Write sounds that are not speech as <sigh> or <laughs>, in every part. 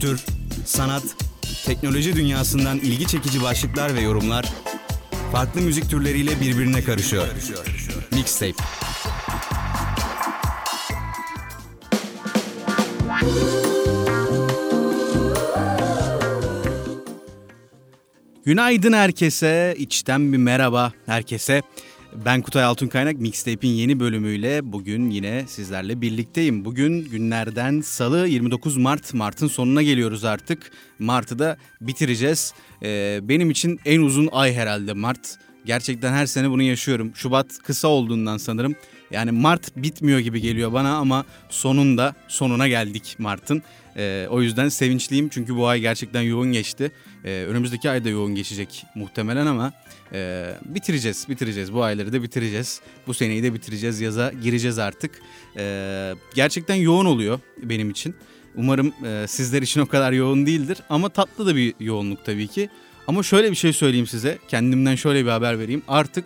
Kültür, sanat, teknoloji dünyasından ilgi çekici başlıklar ve yorumlar farklı müzik türleriyle birbirine karışıyor. Mixtape. Günaydın herkese, içten bir merhaba herkese. Ben Kutay Altunkaynak, Mixtape'in yeni bölümüyle bugün yine sizlerle birlikteyim. Bugün günlerden salı 29 Mart, Mart'ın sonuna geliyoruz artık. Mart'ı da bitireceğiz. Ee, benim için en uzun ay herhalde Mart. Gerçekten her sene bunu yaşıyorum. Şubat kısa olduğundan sanırım. Yani Mart bitmiyor gibi geliyor bana ama sonunda sonuna geldik Mart'ın. Ee, o yüzden sevinçliyim çünkü bu ay gerçekten yoğun geçti. Ee, önümüzdeki ay da yoğun geçecek muhtemelen ama e, bitireceğiz, bitireceğiz. Bu ayları da bitireceğiz. Bu seneyi de bitireceğiz, yaza gireceğiz artık. Ee, gerçekten yoğun oluyor benim için. Umarım e, sizler için o kadar yoğun değildir ama tatlı da bir yoğunluk tabii ki. Ama şöyle bir şey söyleyeyim size, kendimden şöyle bir haber vereyim. Artık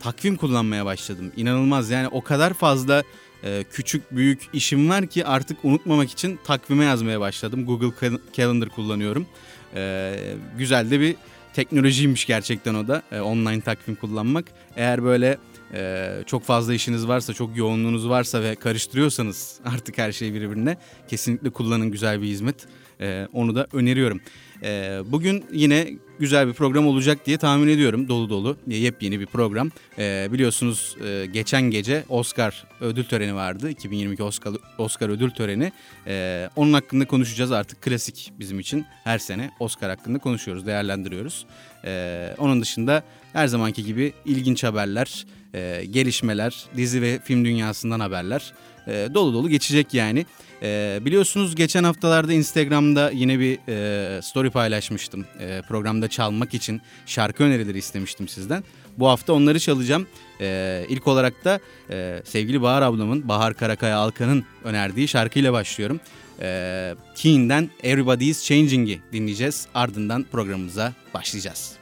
takvim kullanmaya başladım. İnanılmaz yani o kadar fazla e, küçük büyük işim var ki artık unutmamak için takvime yazmaya başladım. Google Calendar kullanıyorum. E, güzel de bir teknolojiymiş gerçekten o da e, online takvim kullanmak. Eğer böyle e, çok fazla işiniz varsa, çok yoğunluğunuz varsa ve karıştırıyorsanız <laughs> artık her şeyi birbirine kesinlikle kullanın güzel bir hizmet. E, onu da öneriyorum. E, bugün yine güzel bir program olacak diye tahmin ediyorum. Dolu dolu yepyeni bir program. E, biliyorsunuz e, geçen gece Oscar ödül töreni vardı. 2022 Oscar, Oscar ödül töreni. E, onun hakkında konuşacağız artık klasik bizim için. Her sene Oscar hakkında konuşuyoruz, değerlendiriyoruz. E, onun dışında her zamanki gibi ilginç haberler, e, gelişmeler, dizi ve film dünyasından haberler e, dolu dolu geçecek yani. E, biliyorsunuz geçen haftalarda Instagram'da yine bir e, story paylaşmıştım. E, programda çalmak için şarkı önerileri istemiştim sizden. Bu hafta onları çalacağım. E, ilk olarak da e, sevgili Bahar ablamın, Bahar Karakaya Alkan'ın önerdiği şarkıyla başlıyorum. E, Keen'den Everybody's Changing'i dinleyeceğiz. Ardından programımıza başlayacağız.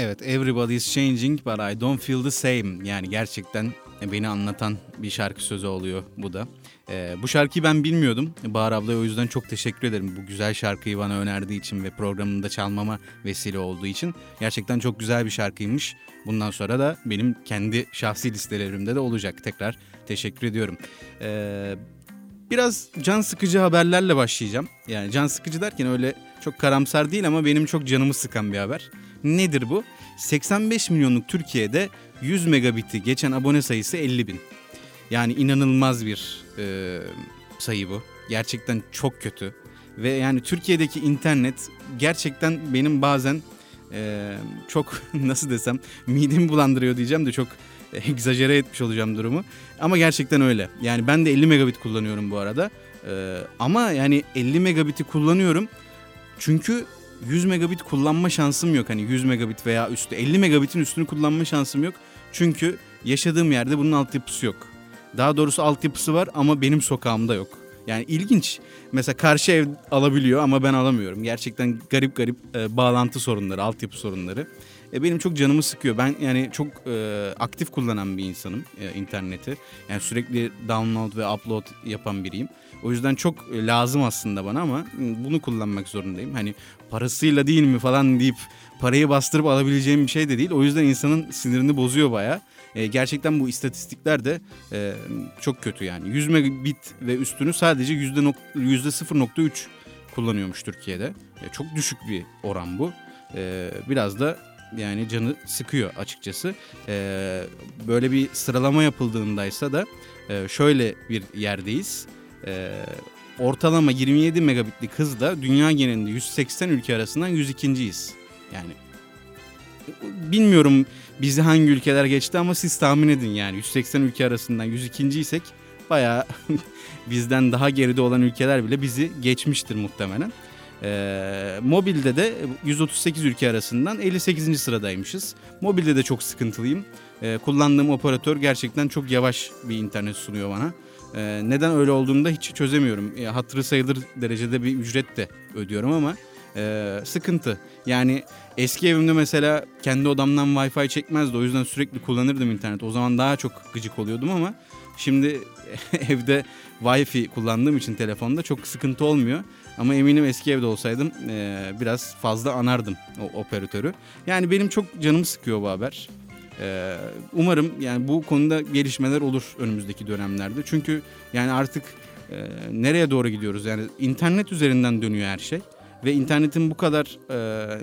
Evet, Everybody's Changing but I don't feel the same. Yani gerçekten beni anlatan bir şarkı sözü oluyor bu da. Ee, bu şarkıyı ben bilmiyordum. Bahar ablaya o yüzden çok teşekkür ederim. Bu güzel şarkıyı bana önerdiği için ve programında çalmama vesile olduğu için. Gerçekten çok güzel bir şarkıymış. Bundan sonra da benim kendi şahsi listelerimde de olacak. Tekrar teşekkür ediyorum. Ee, biraz can sıkıcı haberlerle başlayacağım. Yani can sıkıcı derken öyle çok karamsar değil ama benim çok canımı sıkan bir haber. Nedir bu? 85 milyonluk Türkiye'de 100 megabiti geçen abone sayısı 50 bin. Yani inanılmaz bir e, sayı bu. Gerçekten çok kötü. Ve yani Türkiye'deki internet gerçekten benim bazen e, çok <laughs> nasıl desem midemi bulandırıyor diyeceğim de çok egzajere etmiş olacağım durumu. Ama gerçekten öyle. Yani ben de 50 megabit kullanıyorum bu arada. E, ama yani 50 megabiti kullanıyorum. Çünkü 100 megabit kullanma şansım yok. Hani 100 megabit veya üstü 50 megabitin üstünü kullanma şansım yok. Çünkü yaşadığım yerde bunun altyapısı yok. Daha doğrusu altyapısı var ama benim sokağımda yok. Yani ilginç. Mesela karşı ev alabiliyor ama ben alamıyorum. Gerçekten garip garip e, bağlantı sorunları, altyapı sorunları. E, benim çok canımı sıkıyor. Ben yani çok e, aktif kullanan bir insanım e, interneti. Yani sürekli download ve upload yapan biriyim. O yüzden çok e, lazım aslında bana ama bunu kullanmak zorundayım. Hani parasıyla değil mi falan deyip parayı bastırıp alabileceğim bir şey de değil. O yüzden insanın sinirini bozuyor baya. E, gerçekten bu istatistikler de e, çok kötü yani. 100 megabit ve üstünü sadece %0.3 kullanıyormuş Türkiye'de. E, çok düşük bir oran bu. E, biraz da yani canı sıkıyor açıkçası. E, böyle bir sıralama yapıldığındaysa da e, şöyle bir yerdeyiz. E, ortalama 27 megabitlik hızda dünya genelinde 180 ülke arasından 102.yiz. Yani bilmiyorum bizi hangi ülkeler geçti ama siz tahmin edin yani 180 ülke arasından 102. isek bayağı <laughs> bizden daha geride olan ülkeler bile bizi geçmiştir muhtemelen. Ee, mobilde de 138 ülke arasından 58. sıradaymışız. Mobilde de çok sıkıntılıyım. Ee, kullandığım operatör gerçekten çok yavaş bir internet sunuyor bana. Ee, neden öyle olduğunu da hiç çözemiyorum. Hatırı sayılır derecede bir ücret de ödüyorum ama e, sıkıntı. Yani eski evimde mesela kendi odamdan Wi-Fi çekmezdi. O yüzden sürekli kullanırdım internet. O zaman daha çok gıcık oluyordum ama şimdi <laughs> evde Wi-Fi kullandığım için telefonda çok sıkıntı olmuyor. Ama eminim eski evde olsaydım e, biraz fazla anardım o operatörü. Yani benim çok canımı sıkıyor bu haber. E, umarım yani bu konuda gelişmeler olur önümüzdeki dönemlerde. Çünkü yani artık e, nereye doğru gidiyoruz? Yani internet üzerinden dönüyor her şey ve internetin bu kadar e,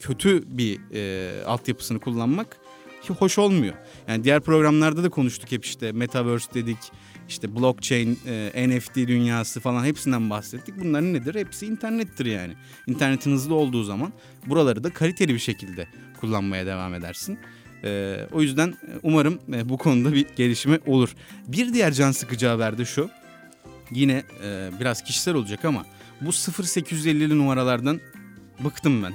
kötü bir e, altyapısını kullanmak hoş olmuyor. Yani diğer programlarda da konuştuk hep işte metaverse dedik, işte blockchain, e, NFT dünyası falan hepsinden bahsettik. Bunların nedir? Hepsi internettir yani. İnternetin hızlı olduğu zaman buraları da kaliteli bir şekilde kullanmaya devam edersin. E, o yüzden e, umarım e, bu konuda bir gelişme olur. Bir diğer can sıkıcı haber de şu. Yine e, biraz kişisel olacak ama bu 0850'li numaralardan bıktım ben.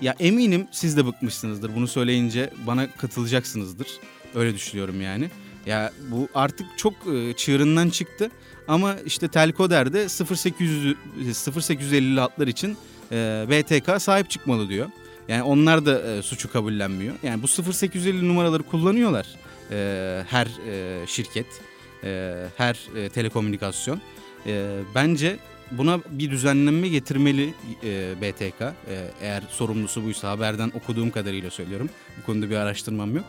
Ya eminim siz de bıkmışsınızdır. Bunu söyleyince bana katılacaksınızdır. Öyle düşünüyorum yani. Ya bu artık çok e, çığırından çıktı. Ama işte Telkoder'de 0800 0850 hatlar için e, BTK sahip çıkmalı diyor. Yani onlar da e, suçu kabullenmiyor. Yani bu 0850 numaraları kullanıyorlar e, her e, şirket, e, her e, telekomünikasyon. E, bence buna bir düzenleme getirmeli e, BTK. E, eğer sorumlusu buysa haberden okuduğum kadarıyla söylüyorum. Bu konuda bir araştırmam yok.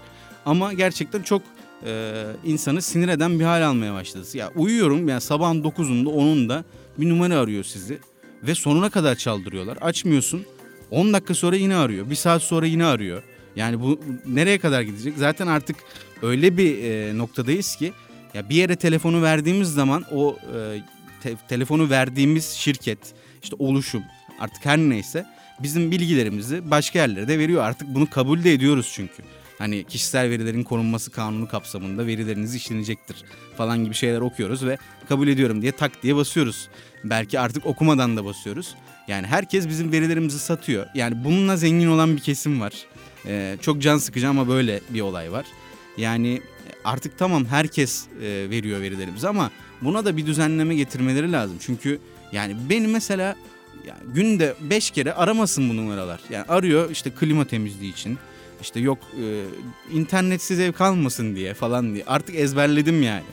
Ama gerçekten çok e, insanı sinir eden bir hal almaya başladı. Ya uyuyorum yani sabahın 9'unda 10'unda bir numara arıyor sizi ve sonuna kadar çaldırıyorlar. Açmıyorsun. 10 dakika sonra yine arıyor. Bir saat sonra yine arıyor. Yani bu nereye kadar gidecek? Zaten artık öyle bir e, noktadayız ki ya bir yere telefonu verdiğimiz zaman o e, te- telefonu verdiğimiz şirket, işte oluşum artık her neyse bizim bilgilerimizi başka yerlere de veriyor. Artık bunu kabul de ediyoruz çünkü. Hani kişisel verilerin korunması kanunu kapsamında verileriniz işlenecektir falan gibi şeyler okuyoruz ve kabul ediyorum diye tak diye basıyoruz. Belki artık okumadan da basıyoruz. Yani herkes bizim verilerimizi satıyor. Yani bununla zengin olan bir kesim var. Ee, çok can sıkıcı ama böyle bir olay var. Yani artık tamam herkes e, veriyor verilerimizi ama buna da bir düzenleme getirmeleri lazım. Çünkü yani benim mesela yani günde 5 kere aramasın bu numaralar. Yani arıyor işte klima temizliği için. İşte yok e, internetsiz ev kalmasın diye falan diye. Artık ezberledim yani.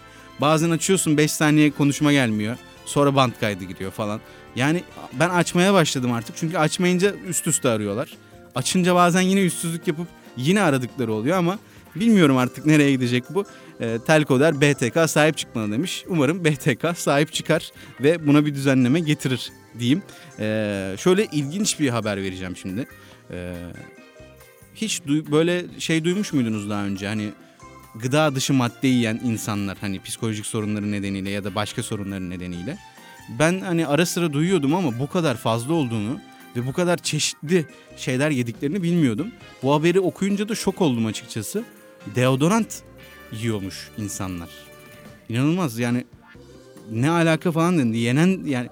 Bazen açıyorsun 5 saniye konuşma gelmiyor. Sonra band kaydı giriyor falan. Yani ben açmaya başladım artık. Çünkü açmayınca üst üste arıyorlar. Açınca bazen yine üstsüzlük yapıp yine aradıkları oluyor ama bilmiyorum artık nereye gidecek bu. E, Telkoder BTK sahip çıkmalı demiş. Umarım BTK sahip çıkar ve buna bir düzenleme getirir diyeyim. E, şöyle ilginç bir haber vereceğim şimdi. E, hiç duy- böyle şey duymuş muydunuz daha önce? Hani gıda dışı madde yiyen insanlar hani psikolojik sorunları nedeniyle ya da başka sorunları nedeniyle. Ben hani ara sıra duyuyordum ama bu kadar fazla olduğunu ve bu kadar çeşitli şeyler yediklerini bilmiyordum. Bu haberi okuyunca da şok oldum açıkçası. Deodorant yiyormuş insanlar. İnanılmaz yani ne alaka falan dedi. Yenen yani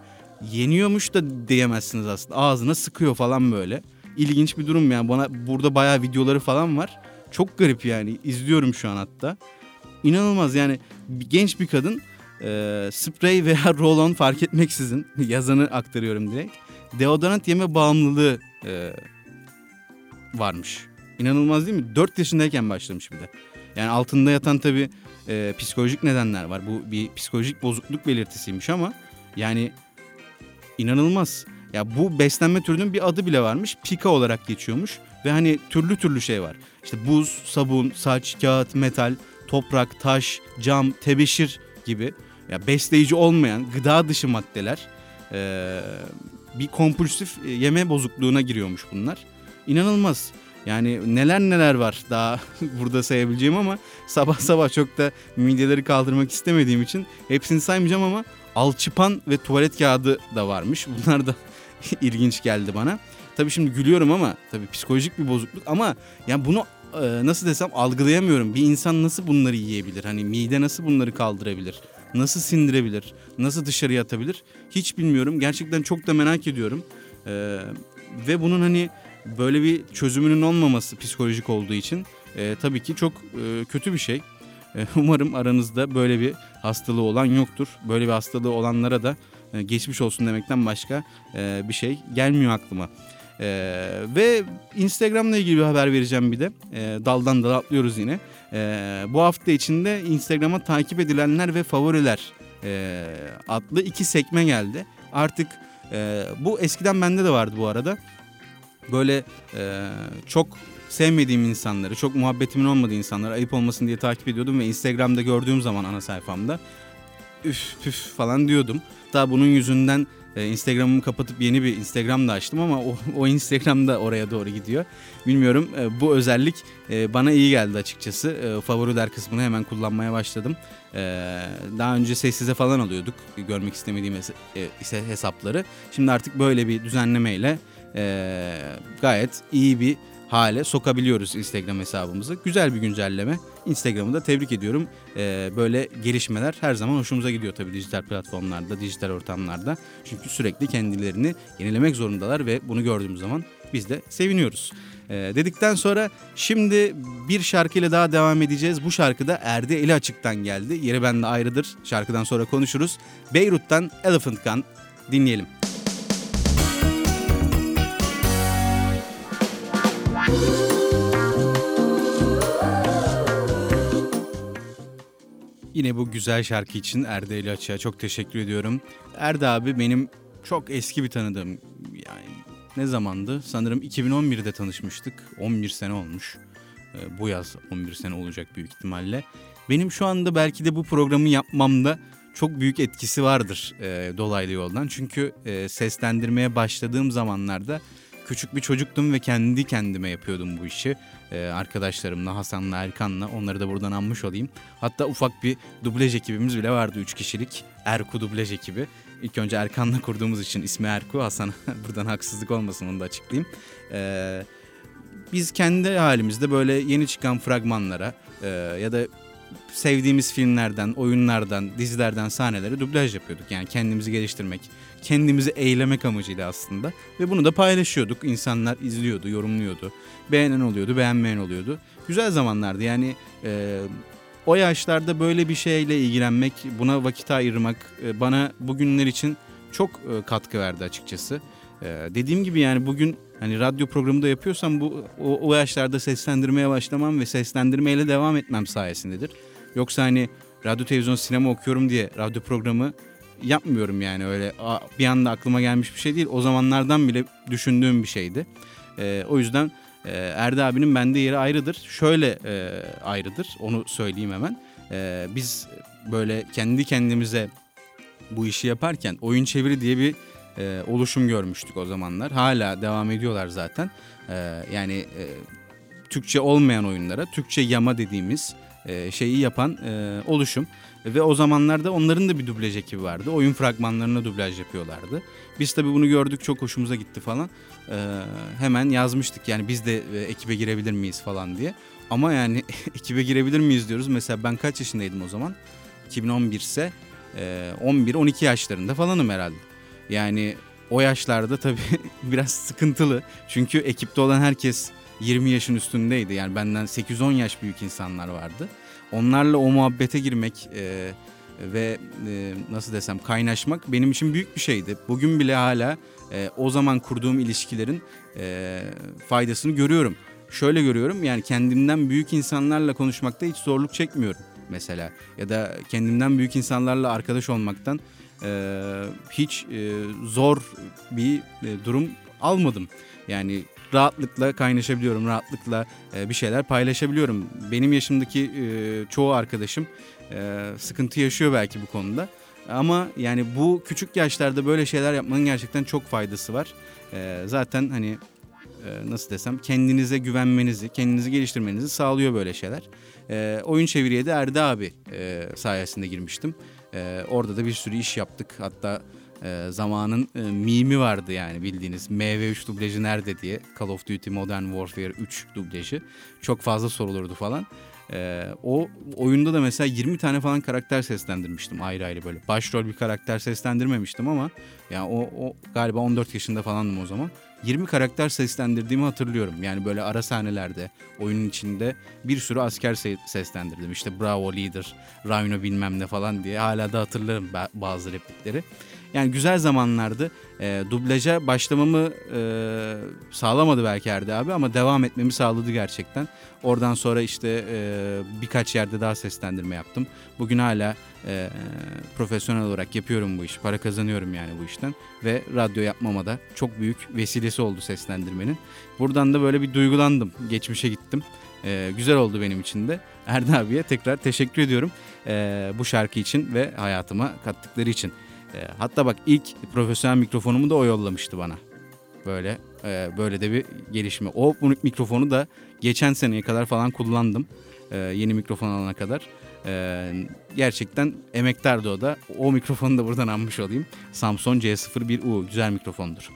yeniyormuş da diyemezsiniz aslında. Ağzına sıkıyor falan böyle. İlginç bir durum yani. Bana burada bayağı videoları falan var. Çok garip yani. İzliyorum şu an hatta. İnanılmaz yani genç bir kadın e, sprey <laughs> veya roll-on fark etmeksizin <laughs> yazanı aktarıyorum direkt. Deodorant yeme bağımlılığı e, varmış. İnanılmaz değil mi? 4 yaşındayken başlamış bir de. Yani altında yatan tabii e, psikolojik nedenler var. Bu bir psikolojik bozukluk belirtisiymiş ama yani inanılmaz. Ya bu beslenme türünün bir adı bile varmış. Pika olarak geçiyormuş ve hani türlü türlü şey var. İşte buz, sabun, saç, kağıt, metal, toprak, taş, cam, tebeşir gibi ya besleyici olmayan gıda dışı maddeler e, bir kompulsif e, yeme bozukluğuna giriyormuş bunlar. İnanılmaz. Yani neler neler var daha <laughs> burada sayabileceğim ama sabah sabah çok da mideleri kaldırmak istemediğim için hepsini saymayacağım ama alçıpan ve tuvalet kağıdı da varmış. Bunlar da <laughs> ilginç geldi bana. Tabii şimdi gülüyorum ama tabii psikolojik bir bozukluk ama yani bunu e, nasıl desem algılayamıyorum. Bir insan nasıl bunları yiyebilir? Hani mide nasıl bunları kaldırabilir? Nasıl sindirebilir? Nasıl dışarıya atabilir? Hiç bilmiyorum. Gerçekten çok da merak ediyorum. E, ve bunun hani böyle bir çözümünün olmaması psikolojik olduğu için e, tabii ki çok e, kötü bir şey. E, <laughs> umarım aranızda böyle bir hastalığı olan yoktur. Böyle bir hastalığı olanlara da e, geçmiş olsun demekten başka e, bir şey gelmiyor aklıma. Ee, ve Instagram'la ilgili bir haber vereceğim bir de. Ee, daldan dala atlıyoruz yine. Bu hafta içinde Instagram'a takip edilenler ve favoriler e, adlı iki sekme geldi. Artık e, bu eskiden bende de vardı bu arada. Böyle e, çok sevmediğim insanları, çok muhabbetimin olmadığı insanları ayıp olmasın diye takip ediyordum ve Instagram'da gördüğüm zaman ana sayfamda üf püf falan diyordum. Daha bunun yüzünden e, Instagram'ımı kapatıp yeni bir Instagram da açtım ama o, <laughs> o Instagram da oraya doğru gidiyor. Bilmiyorum e, bu özellik e, bana iyi geldi açıkçası. E, favoriler kısmını hemen kullanmaya başladım. Daha önce sessize falan alıyorduk görmek istemediğim hes- hesapları. Şimdi artık böyle bir düzenlemeyle gayet iyi bir hale sokabiliyoruz Instagram hesabımızı. Güzel bir güncelleme. Instagram'ı da tebrik ediyorum. Ee, böyle gelişmeler her zaman hoşumuza gidiyor tabii dijital platformlarda, dijital ortamlarda. Çünkü sürekli kendilerini yenilemek zorundalar ve bunu gördüğümüz zaman biz de seviniyoruz. Ee, dedikten sonra şimdi bir şarkıyla daha devam edeceğiz. Bu şarkı da Erde Eli Açık'tan geldi. Yeri bende ayrıdır. Şarkıdan sonra konuşuruz. Beyrut'tan Elephant Gun dinleyelim. Yine bu güzel şarkı için Erde Ali Açık'a çok teşekkür ediyorum. Erde abi benim çok eski bir tanıdığım. Yani ne zamandı? Sanırım 2011'de tanışmıştık. 11 sene olmuş. Ee, bu yaz 11 sene olacak büyük ihtimalle. Benim şu anda belki de bu programı yapmamda çok büyük etkisi vardır e, dolaylı yoldan. Çünkü e, seslendirmeye başladığım zamanlarda küçük bir çocuktum ve kendi kendime yapıyordum bu işi. Ee, arkadaşlarımla, Hasan'la, Erkan'la onları da buradan anmış olayım. Hatta ufak bir dublaj ekibimiz bile vardı 3 kişilik. Erku dublaj ekibi. İlk önce Erkan'la kurduğumuz için ismi Erku. Hasan <laughs> buradan haksızlık olmasın onu da açıklayayım. Ee, biz kendi halimizde böyle yeni çıkan fragmanlara e, ya da sevdiğimiz filmlerden, oyunlardan, dizilerden sahneleri dublaj yapıyorduk. Yani kendimizi geliştirmek, kendimizi eğlemek amacıyla aslında. Ve bunu da paylaşıyorduk. İnsanlar izliyordu, yorumluyordu. Beğenen oluyordu, beğenmeyen oluyordu. Güzel zamanlardı. Yani e, o yaşlarda böyle bir şeyle ilgilenmek, buna vakit ayırmak e, bana bugünler için çok e, katkı verdi açıkçası. E, dediğim gibi yani bugün hani radyo programı da yapıyorsam bu o, o yaşlarda seslendirmeye başlamam ve seslendirmeyle devam etmem sayesindedir. Yoksa hani radyo, televizyon, sinema okuyorum diye radyo programı yapmıyorum yani öyle bir anda aklıma gelmiş bir şey değil. O zamanlardan bile düşündüğüm bir şeydi. E, o yüzden e, Erdi abinin bende yeri ayrıdır. Şöyle e, ayrıdır onu söyleyeyim hemen. E, biz böyle kendi kendimize bu işi yaparken oyun çeviri diye bir e, oluşum görmüştük o zamanlar. Hala devam ediyorlar zaten. E, yani e, Türkçe olmayan oyunlara Türkçe yama dediğimiz e, şeyi yapan e, oluşum. Ve o zamanlarda onların da bir dublaj ekibi vardı. Oyun fragmanlarına dublaj yapıyorlardı. Biz tabii bunu gördük çok hoşumuza gitti falan. Ee, hemen yazmıştık yani biz de e, ekibe girebilir miyiz falan diye. Ama yani <laughs> ekibe girebilir miyiz diyoruz. Mesela ben kaç yaşındaydım o zaman? 2011 ise e, 11-12 yaşlarında falanım herhalde. Yani o yaşlarda tabii <laughs> biraz sıkıntılı. Çünkü ekipte olan herkes 20 yaşın üstündeydi. Yani benden 8-10 yaş büyük insanlar vardı onlarla o muhabbete girmek e, ve e, nasıl desem kaynaşmak benim için büyük bir şeydi. Bugün bile hala e, o zaman kurduğum ilişkilerin e, faydasını görüyorum. Şöyle görüyorum yani kendimden büyük insanlarla konuşmakta hiç zorluk çekmiyorum mesela. Ya da kendimden büyük insanlarla arkadaş olmaktan e, hiç e, zor bir e, durum almadım. Yani rahatlıkla kaynaşabiliyorum, rahatlıkla e, bir şeyler paylaşabiliyorum. Benim yaşımdaki e, çoğu arkadaşım e, sıkıntı yaşıyor belki bu konuda. Ama yani bu küçük yaşlarda böyle şeyler yapmanın gerçekten çok faydası var. E, zaten hani e, nasıl desem kendinize güvenmenizi, kendinizi geliştirmenizi sağlıyor böyle şeyler. E, oyun çeviriye de Erdi abi e, sayesinde girmiştim. E, orada da bir sürü iş yaptık. Hatta e, zamanın e, mimi vardı yani bildiğiniz MV3 dublajı nerede diye Call of Duty Modern Warfare 3 dublajı çok fazla sorulurdu falan. E, o oyunda da mesela 20 tane falan karakter seslendirmiştim ayrı ayrı böyle. Başrol bir karakter seslendirmemiştim ama yani o, o galiba 14 yaşında falandım o zaman. 20 karakter seslendirdiğimi hatırlıyorum. Yani böyle ara sahnelerde, oyunun içinde bir sürü asker seslendirdim. İşte Bravo Leader, Rhino bilmem ne falan diye hala da hatırlarım bazı replikleri. Yani güzel zamanlardı. E, dublaja başlamamı e, sağlamadı belki Erdi abi ama devam etmemi sağladı gerçekten. Oradan sonra işte e, birkaç yerde daha seslendirme yaptım. Bugün hala e, profesyonel olarak yapıyorum bu işi. Para kazanıyorum yani bu işten. Ve radyo yapmama da çok büyük vesilesi oldu seslendirmenin. Buradan da böyle bir duygulandım. Geçmişe gittim. E, güzel oldu benim için de. Erdi abiye tekrar teşekkür ediyorum e, bu şarkı için ve hayatıma kattıkları için. E, hatta bak ilk profesyonel mikrofonumu da o yollamıştı bana. Böyle e, böyle de bir gelişme. O mikrofonu da geçen seneye kadar falan kullandım. E, yeni mikrofon alana kadar. E, gerçekten emektardı o da. O mikrofonu da buradan almış olayım. Samsung C01U güzel mikrofondur.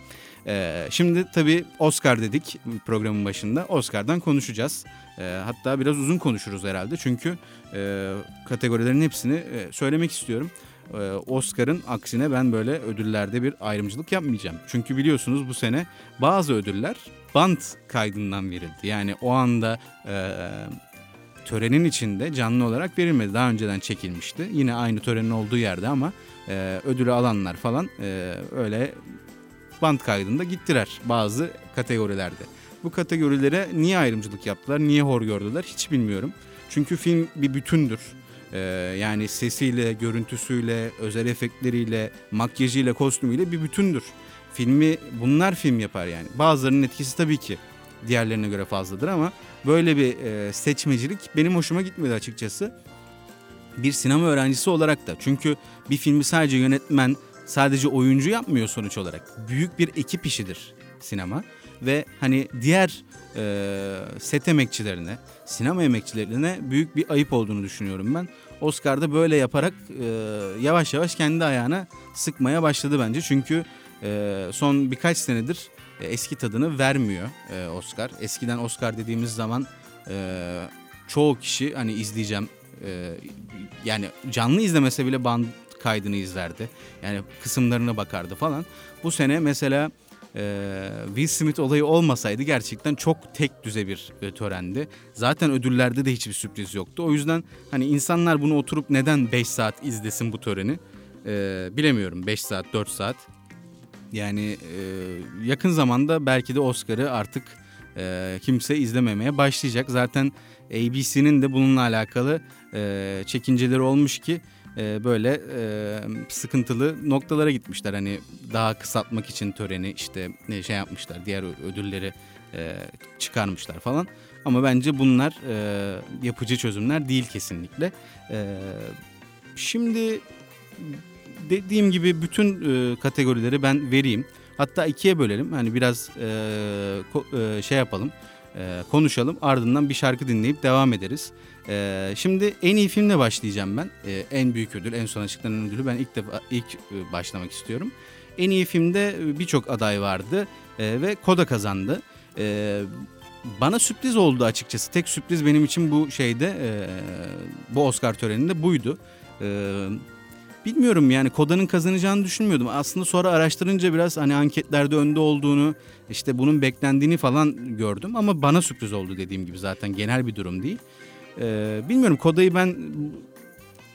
Ee, şimdi tabii Oscar dedik programın başında. Oscar'dan konuşacağız. Ee, hatta biraz uzun konuşuruz herhalde. Çünkü e, kategorilerin hepsini e, söylemek istiyorum. Ee, Oscar'ın aksine ben böyle ödüllerde bir ayrımcılık yapmayacağım. Çünkü biliyorsunuz bu sene bazı ödüller bant kaydından verildi. Yani o anda e, törenin içinde canlı olarak verilmedi. Daha önceden çekilmişti. Yine aynı törenin olduğu yerde ama e, ödülü alanlar falan e, öyle bant kaydında gittiler bazı kategorilerde. Bu kategorilere niye ayrımcılık yaptılar, niye hor gördüler hiç bilmiyorum. Çünkü film bir bütündür. Ee, yani sesiyle, görüntüsüyle, özel efektleriyle, makyajıyla, kostümüyle bir bütündür. Filmi bunlar film yapar yani. Bazılarının etkisi tabii ki diğerlerine göre fazladır ama böyle bir e, seçmecilik benim hoşuma gitmedi açıkçası. Bir sinema öğrencisi olarak da. Çünkü bir filmi sadece yönetmen, sadece oyuncu yapmıyor sonuç olarak. Büyük bir ekip işidir sinema ve hani diğer e, set emekçilerine, sinema emekçilerine büyük bir ayıp olduğunu düşünüyorum ben. Oscar'da böyle yaparak e, yavaş yavaş kendi ayağına sıkmaya başladı bence. Çünkü e, son birkaç senedir e, eski tadını vermiyor e, Oscar. Eskiden Oscar dediğimiz zaman e, çoğu kişi hani izleyeceğim e, yani canlı izlemese bile band kaydını izlerdi. Yani kısımlarına bakardı falan. Bu sene mesela e, Will Smith olayı olmasaydı gerçekten çok tek düze bir e, törendi. Zaten ödüllerde de hiçbir sürpriz yoktu. O yüzden hani insanlar bunu oturup neden 5 saat izlesin bu töreni e, bilemiyorum. 5 saat 4 saat. Yani e, yakın zamanda belki de Oscar'ı artık e, kimse izlememeye başlayacak. Zaten ABC'nin de bununla alakalı e, çekinceleri olmuş ki e, böyle e, sıkıntılı noktalara gitmişler. Hani daha kısaltmak için töreni işte e, şey yapmışlar diğer ödülleri e, çıkarmışlar falan. Ama bence bunlar e, yapıcı çözümler değil kesinlikle. E, şimdi dediğim gibi bütün e, kategorileri ben vereyim. Hatta ikiye bölelim. Hani biraz e, ko, e, şey yapalım e, konuşalım. Ardından bir şarkı dinleyip devam ederiz. E, şimdi en iyi filmle başlayacağım ben. E, en büyük ödül, en son açıklanan ödülü ben ilk defa ilk e, başlamak istiyorum. En iyi filmde birçok aday vardı e, ve Koda kazandı. E, bana sürpriz oldu açıkçası. Tek sürpriz benim için bu şeyde e, bu Oscar töreninde buydu. E, bilmiyorum yani Koda'nın kazanacağını düşünmüyordum. Aslında sonra araştırınca biraz hani anketlerde önde olduğunu, işte bunun beklendiğini falan gördüm ama bana sürpriz oldu dediğim gibi zaten genel bir durum değil. Ee, bilmiyorum Koda'yı ben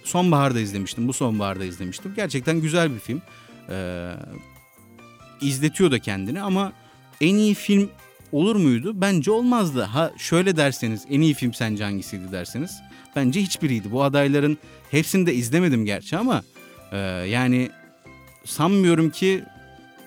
sonbaharda izlemiştim. Bu sonbaharda izlemiştim. Gerçekten güzel bir film. Ee, izletiyor da kendini ama en iyi film olur muydu? Bence olmazdı. Ha şöyle derseniz en iyi film sence hangisiydi derseniz. Bence hiçbiriydi. Bu adayların hepsini de izlemedim gerçi ama e, yani sanmıyorum ki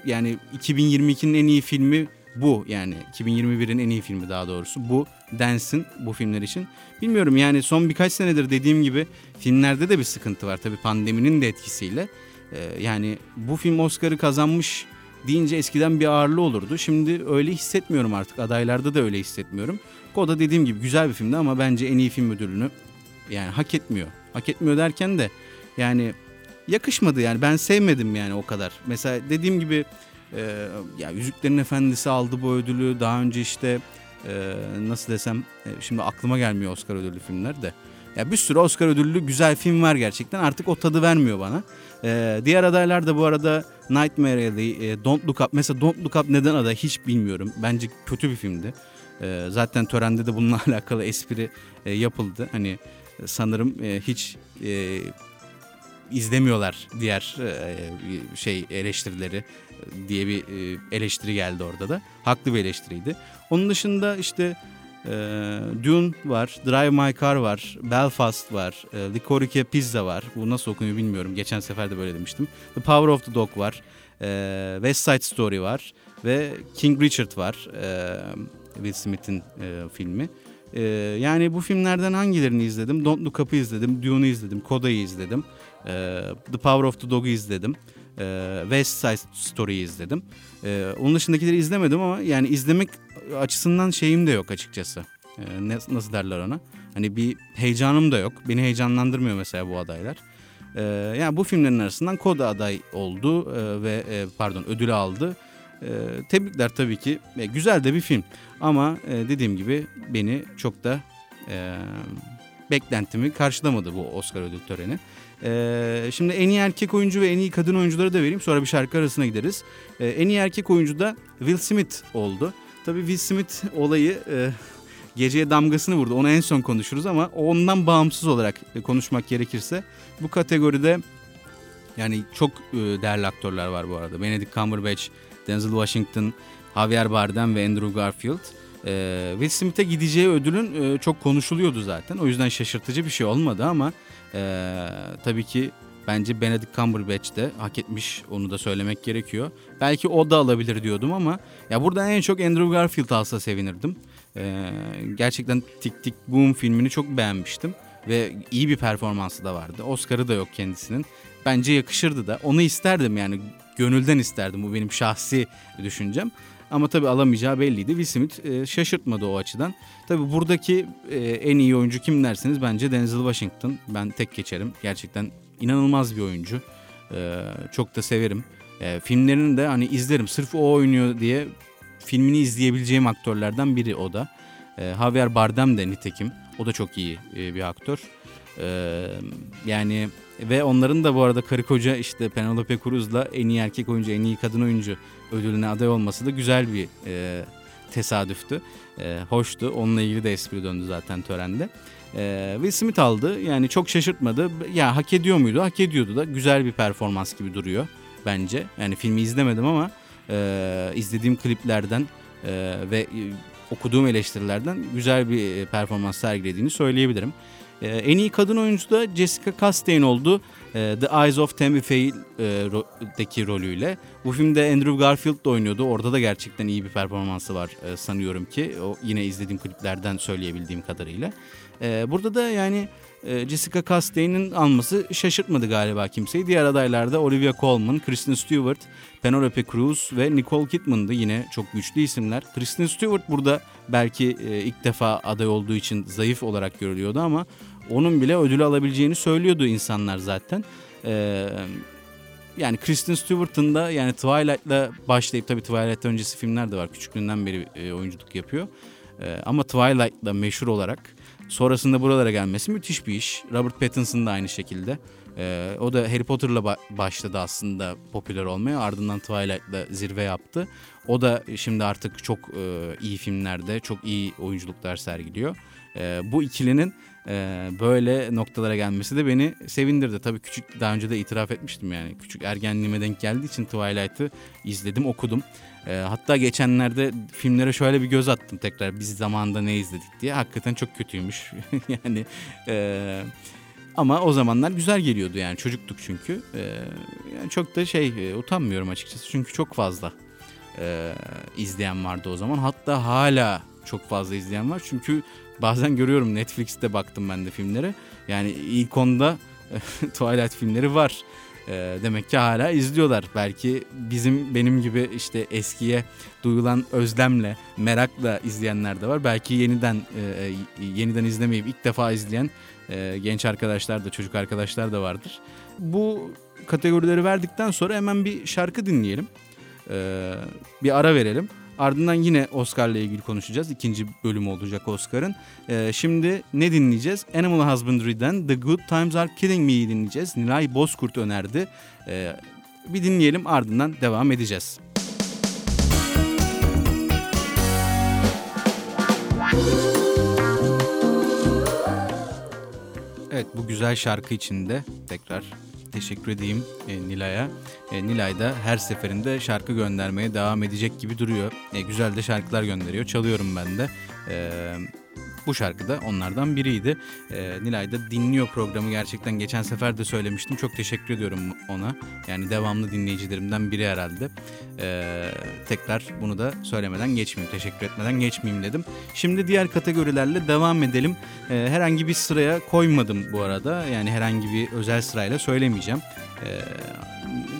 yani 2022'nin en iyi filmi bu yani 2021'in en iyi filmi daha doğrusu bu densin bu filmler için. Bilmiyorum yani son birkaç senedir dediğim gibi filmlerde de bir sıkıntı var tabii pandeminin de etkisiyle. Ee, yani bu film Oscar'ı kazanmış deyince eskiden bir ağırlığı olurdu. Şimdi öyle hissetmiyorum artık. Adaylarda da öyle hissetmiyorum. Koda dediğim gibi güzel bir filmdi ama bence en iyi film ödülünü yani hak etmiyor. Hak etmiyor derken de yani yakışmadı yani ben sevmedim yani o kadar. Mesela dediğim gibi e, ya Yüzüklerin Efendisi aldı bu ödülü. Daha önce işte e, nasıl desem e, şimdi aklıma gelmiyor Oscar ödüllü filmler de. Ya bir sürü Oscar ödüllü güzel film var gerçekten. Artık o tadı vermiyor bana. Ee, diğer adaylar da bu arada Nightmare Alley, e, Don't Look Up. Mesela Don't Look Up neden aday hiç bilmiyorum. Bence kötü bir filmdi. Ee, zaten törende de bununla <laughs> alakalı espri e, yapıldı. Hani sanırım e, hiç e, izlemiyorlar diğer e, şey eleştirileri e, diye bir e, eleştiri geldi orada da. Haklı bir eleştiriydi. Onun dışında işte e, Dune var, Drive My Car var, Belfast var, e, Licorice Pizza var. Bu nasıl okunuyor bilmiyorum. Geçen sefer de böyle demiştim. The Power of the Dog var. E, West Side Story var. Ve King Richard var. E, Will Smith'in e, filmi. E, yani bu filmlerden hangilerini izledim? Don't Look Up'ı izledim, Dune'u izledim, Koda'yı izledim. E, the Power of the Dog'u izledim. E, West Side Story'yi izledim. E, onun dışındakileri izlemedim ama yani izlemek açısından şeyim de yok açıkçası. E, ne, nasıl derler ona? Hani bir heyecanım da yok. Beni heyecanlandırmıyor mesela bu adaylar. E, yani bu filmlerin arasından Koda aday oldu e, ve e, pardon ödülü aldı. E, tebrikler tabii ki. E, güzel de bir film. Ama e, dediğim gibi beni çok da e, beklentimi karşılamadı bu Oscar ödül töreni. E, şimdi en iyi erkek oyuncu ve en iyi kadın oyuncuları da vereyim. Sonra bir şarkı arasına gideriz. E, en iyi erkek oyuncu da Will Smith oldu. Tabii Will Smith olayı e, geceye damgasını vurdu. Onu en son konuşuruz ama ondan bağımsız olarak konuşmak gerekirse bu kategoride yani çok e, değerli aktörler var bu arada. Benedict Cumberbatch, Denzel Washington, Javier Bardem ve Andrew Garfield. Ee, Will Smith'e gideceği ödülün e, çok konuşuluyordu zaten. O yüzden şaşırtıcı bir şey olmadı ama e, tabii ki bence Benedict Cumberbatch de hak etmiş onu da söylemek gerekiyor. Belki o da alabilir diyordum ama ya burada en çok Andrew Garfield alsa sevinirdim. Ee, gerçekten Tik Tik Boom filmini çok beğenmiştim ve iyi bir performansı da vardı. Oscar'ı da yok kendisinin. Bence yakışırdı da. Onu isterdim yani gönülden isterdim. Bu benim şahsi düşüncem. Ama tabii alamayacağı belliydi. Will Smith e, şaşırtmadı o açıdan. Tabii buradaki e, en iyi oyuncu kim derseniz bence Denzel Washington. Ben tek geçerim. Gerçekten inanılmaz bir oyuncu. E, çok da severim. E, filmlerini de hani izlerim. Sırf o oynuyor diye filmini izleyebileceğim aktörlerden biri o da. E, Javier Bardem de nitekim. O da çok iyi e, bir aktör. E, yani ve onların da bu arada karı koca işte Penelope Cruz'la en iyi erkek oyuncu, en iyi kadın oyuncu ödülüne aday olması da güzel bir e, tesadüftü. E, hoştu. Onunla ilgili de espri döndü zaten törende. E, Will Smith aldı. Yani çok şaşırtmadı. Ya hak ediyor muydu? Hak ediyordu da. Güzel bir performans gibi duruyor bence. Yani filmi izlemedim ama e, izlediğim kliplerden e, ve okuduğum eleştirilerden güzel bir performans sergilediğini söyleyebilirim. Ee, en iyi kadın oyuncu da Jessica Chastain oldu. Ee, The Eyes of Tammy Faye'deki rolüyle. Bu filmde Andrew Garfield da oynuyordu. Orada da gerçekten iyi bir performansı var e, sanıyorum ki. O yine izlediğim kliplerden söyleyebildiğim kadarıyla. Ee, burada da yani e, Jessica Chastain'in alması şaşırtmadı galiba kimseyi. Diğer adaylarda Olivia Colman, Kristen Stewart, Penelope Cruz ve Nicole Kidman'dı yine çok güçlü isimler. Kristen Stewart burada belki e, ilk defa aday olduğu için zayıf olarak görülüyordu ama onun bile ödülü alabileceğini söylüyordu insanlar zaten. Ee, yani Kristen Stewart'ın da yani Twilight'la başlayıp tabii Twilight öncesi filmler de var. Küçüklüğünden beri e, oyunculuk yapıyor. E, ama Twilight'la meşhur olarak sonrasında buralara gelmesi müthiş bir iş. Robert Pattinson da aynı şekilde. E, o da Harry Potter'la ba- başladı aslında popüler olmaya. Ardından Twilight'la zirve yaptı. O da şimdi artık çok e, iyi filmlerde çok iyi oyunculuklar sergiliyor. E, bu ikilinin e, böyle noktalara gelmesi de beni sevindirdi. Tabii küçük daha önce de itiraf etmiştim yani. Küçük ergenliğime denk geldiği için Twilight'ı izledim, okudum. E, hatta geçenlerde filmlere şöyle bir göz attım tekrar biz zamanında ne izledik diye. Hakikaten çok kötüymüş. <laughs> yani e, ama o zamanlar güzel geliyordu yani çocuktuk çünkü. E, yani çok da şey e, utanmıyorum açıkçası çünkü çok fazla e, izleyen vardı o zaman. Hatta hala çok fazla izleyen var. Çünkü <laughs> bazen görüyorum Netflix'te baktım ben de filmlere. Yani ilk onda <laughs> Twilight filmleri var. E, demek ki hala izliyorlar. Belki bizim benim gibi işte eskiye duyulan özlemle, merakla izleyenler de var. Belki yeniden e, yeniden izlemeyip ilk defa izleyen e, genç arkadaşlar da çocuk arkadaşlar da vardır. Bu kategorileri verdikten sonra hemen bir şarkı dinleyelim. E, bir ara verelim. Ardından yine Oscar'la ilgili konuşacağız. İkinci bölümü olacak Oscar'ın. Ee, şimdi ne dinleyeceğiz? Animal Husbandry'den The Good Times Are Killing Me'yi dinleyeceğiz. Nilay Bozkurt önerdi. Ee, bir dinleyelim ardından devam edeceğiz. Evet bu güzel şarkı içinde tekrar teşekkür edeyim e, Nilay'a. E, Nilay da her seferinde şarkı göndermeye devam edecek gibi duruyor. E, güzel de şarkılar gönderiyor. Çalıyorum ben de. E, bu şarkı da onlardan biriydi. E, Nilay da dinliyor programı gerçekten. Geçen sefer de söylemiştim. Çok teşekkür ediyorum ona. Yani devamlı dinleyicilerimden biri herhalde. E, tekrar bunu da söylemeden geçmeyeyim. Teşekkür etmeden geçmeyeyim dedim. Şimdi diğer kategorilerle devam edelim. E, herhangi bir sıraya koymadım bu arada. Yani herhangi bir özel sırayla söylemeyeceğim. E,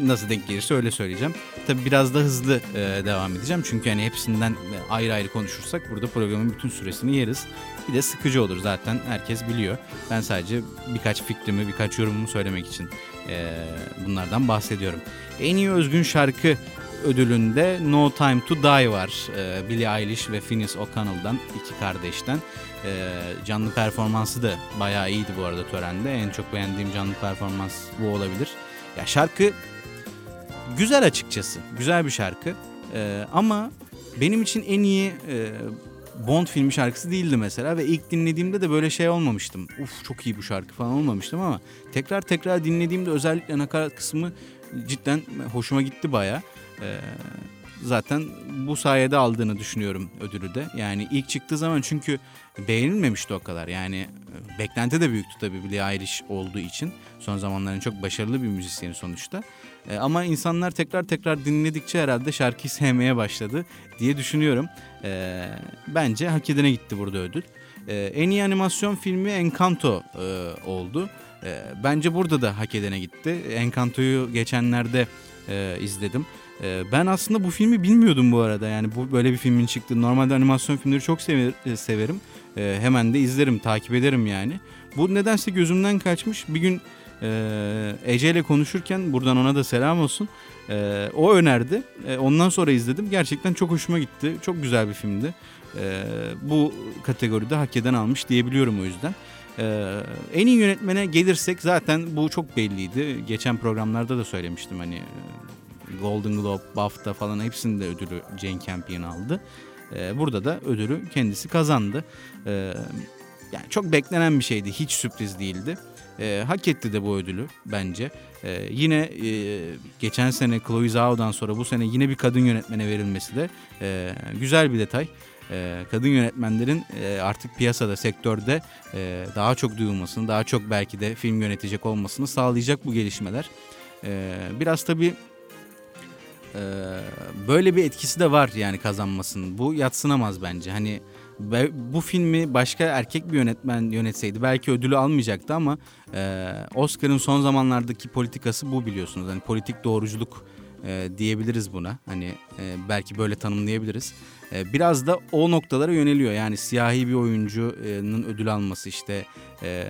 nasıl denk gelirse öyle söyleyeceğim. Tabi biraz da hızlı e, devam edeceğim. Çünkü hani hepsinden ayrı ayrı konuşursak burada programın bütün süresini yeriz. Bir de sıkıcı olur zaten herkes biliyor. Ben sadece birkaç fikrimi, birkaç yorumumu söylemek için e, bunlardan bahsediyorum. En iyi özgün şarkı ödülünde No Time To Die var. E, Billie Eilish ve Finnis O'Connell'dan iki kardeşten. E, canlı performansı da bayağı iyiydi bu arada törende. En çok beğendiğim canlı performans bu olabilir. Ya şarkı güzel açıkçası. Güzel bir şarkı. E, ama benim için en iyi e, Bond filmi şarkısı değildi mesela ve ilk dinlediğimde de böyle şey olmamıştım. Uf çok iyi bu şarkı falan olmamıştım ama tekrar tekrar dinlediğimde özellikle nakarat kısmı cidden hoşuma gitti baya. Ee, zaten bu sayede aldığını düşünüyorum ödülü de. Yani ilk çıktığı zaman çünkü beğenilmemişti o kadar. Yani e, beklenti de büyüktü tabii Billie Eilish olduğu için. Son zamanların çok başarılı bir müzisyeni sonuçta. E, ama insanlar tekrar tekrar dinledikçe herhalde şarkıyı <laughs> sevmeye başladı diye düşünüyorum. E, bence hak edene gitti burada ödül. E, en iyi animasyon filmi Encanto e, oldu. E, bence burada da hak edene gitti. Encanto'yu geçenlerde e, izledim. E, ben aslında bu filmi bilmiyordum bu arada. Yani bu böyle bir filmin çıktı. Normalde animasyon filmleri çok sever, e, severim. E, hemen de izlerim, takip ederim yani. Bu nedense gözümden kaçmış. Bir gün e, Ece ile konuşurken buradan ona da selam olsun. E, o önerdi. E, ondan sonra izledim. Gerçekten çok hoşuma gitti. Çok güzel bir filmdi. Bu kategoride hak eden almış diyebiliyorum o yüzden. Ee, en iyi yönetmene gelirsek zaten bu çok belliydi. Geçen programlarda da söylemiştim hani e, Golden Globe, BAFTA falan hepsinde ödülü Jane Campion aldı. Ee, burada da ödülü kendisi kazandı. Ee, yani çok beklenen bir şeydi. Hiç sürpriz değildi. E, hak etti de bu ödülü bence. E, yine e, geçen sene Chloe Zhao'dan sonra bu sene yine bir kadın yönetmene verilmesi de e, güzel bir detay. E, kadın yönetmenlerin e, artık piyasada, sektörde e, daha çok duyulmasını, daha çok belki de film yönetecek olmasını sağlayacak bu gelişmeler. Biraz tabii e, böyle bir etkisi de var yani kazanmasının. Bu yatsınamaz bence. Hani bu filmi başka erkek bir yönetmen yönetseydi belki ödülü almayacaktı ama e, Oscar'ın son zamanlardaki politikası bu biliyorsunuz. Hani politik doğruculuk e, diyebiliriz buna. Hani e, belki böyle tanımlayabiliriz. E, biraz da o noktalara yöneliyor. Yani siyahi bir oyuncunun ödül alması işte e,